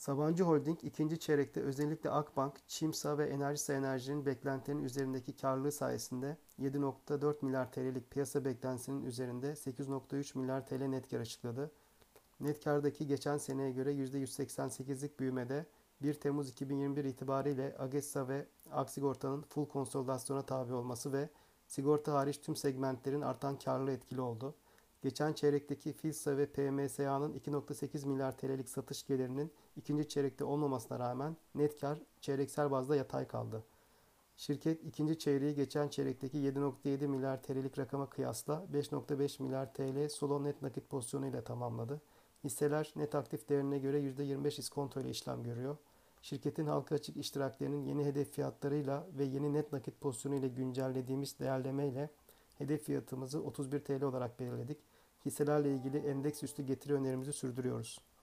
Sabancı Holding ikinci çeyrekte özellikle Akbank, Çimsa ve Enerjisa Enerji'nin beklentilerinin üzerindeki karlılığı sayesinde 7.4 milyar TL'lik piyasa beklentisinin üzerinde 8.3 milyar TL net kar açıkladı. Net kardaki geçen seneye göre %188'lik büyümede 1 Temmuz 2021 itibariyle AGESA ve Aksigorta'nın full konsolidasyona tabi olması ve sigorta hariç tüm segmentlerin artan karlılığı etkili oldu. Geçen çeyrekteki FİSA ve PMSA'nın 2.8 milyar TL'lik satış gelirinin ikinci çeyrekte olmamasına rağmen net kar çeyreksel bazda yatay kaldı. Şirket ikinci çeyreği geçen çeyrekteki 7.7 milyar TL'lik rakama kıyasla 5.5 milyar TL solo net nakit pozisyonu ile tamamladı. Hisseler net aktif değerine göre %25 iskonto ile işlem görüyor. Şirketin halka açık iştiraklerinin yeni hedef fiyatlarıyla ve yeni net nakit pozisyonu ile güncellediğimiz değerleme ile hedef fiyatımızı 31 TL olarak belirledik. Hisselerle ilgili endeks üstü getiri önerimizi sürdürüyoruz.